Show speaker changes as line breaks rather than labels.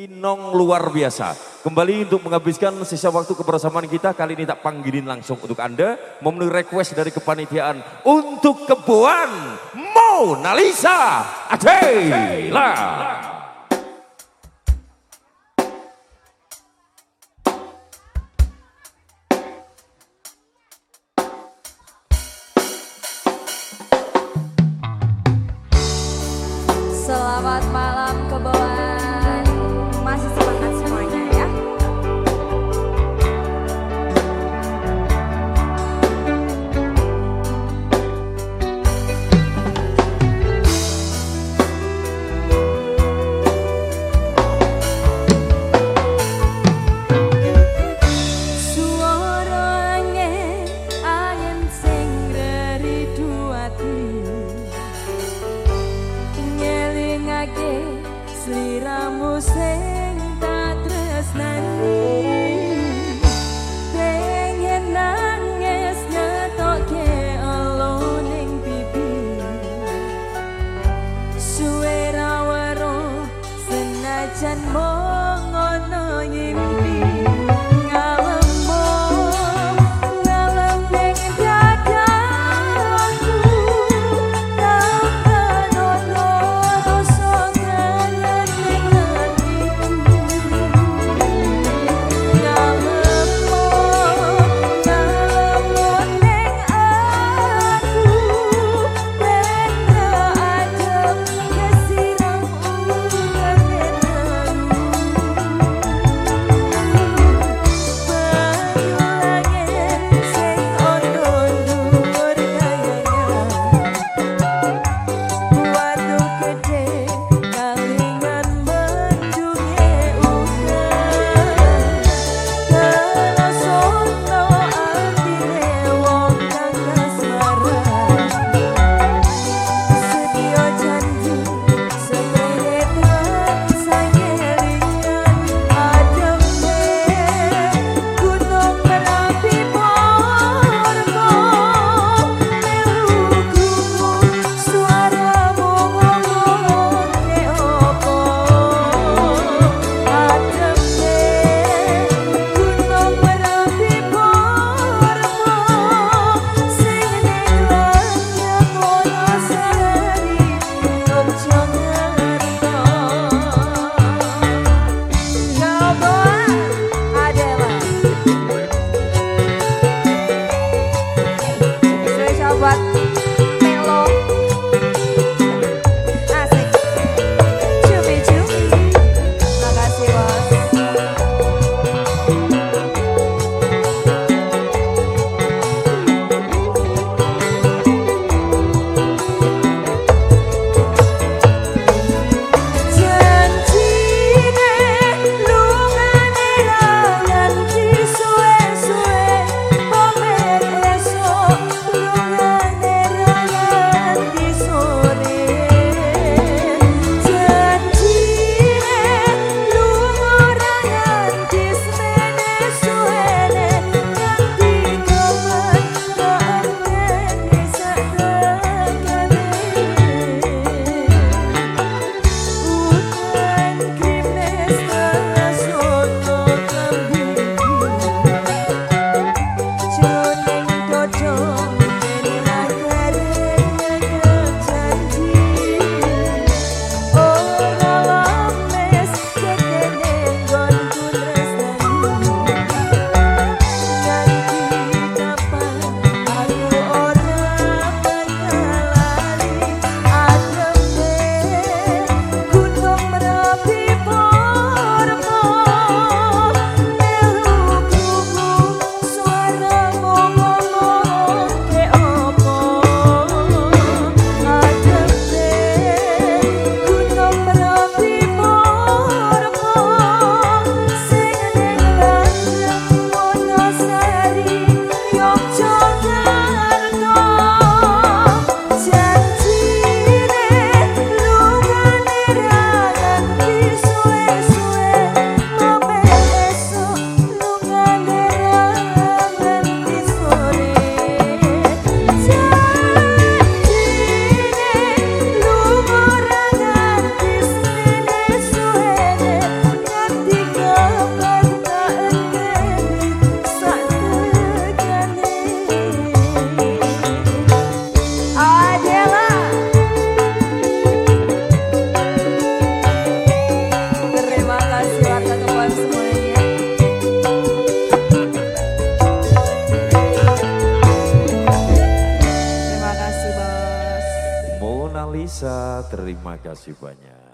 Winong luar biasa. Kembali untuk menghabiskan sisa waktu kebersamaan kita kali ini tak panggilin langsung untuk Anda memenuhi request dari kepanitiaan untuk keboan Mona Lisa Adela.
and
more. Terima kasih banyak.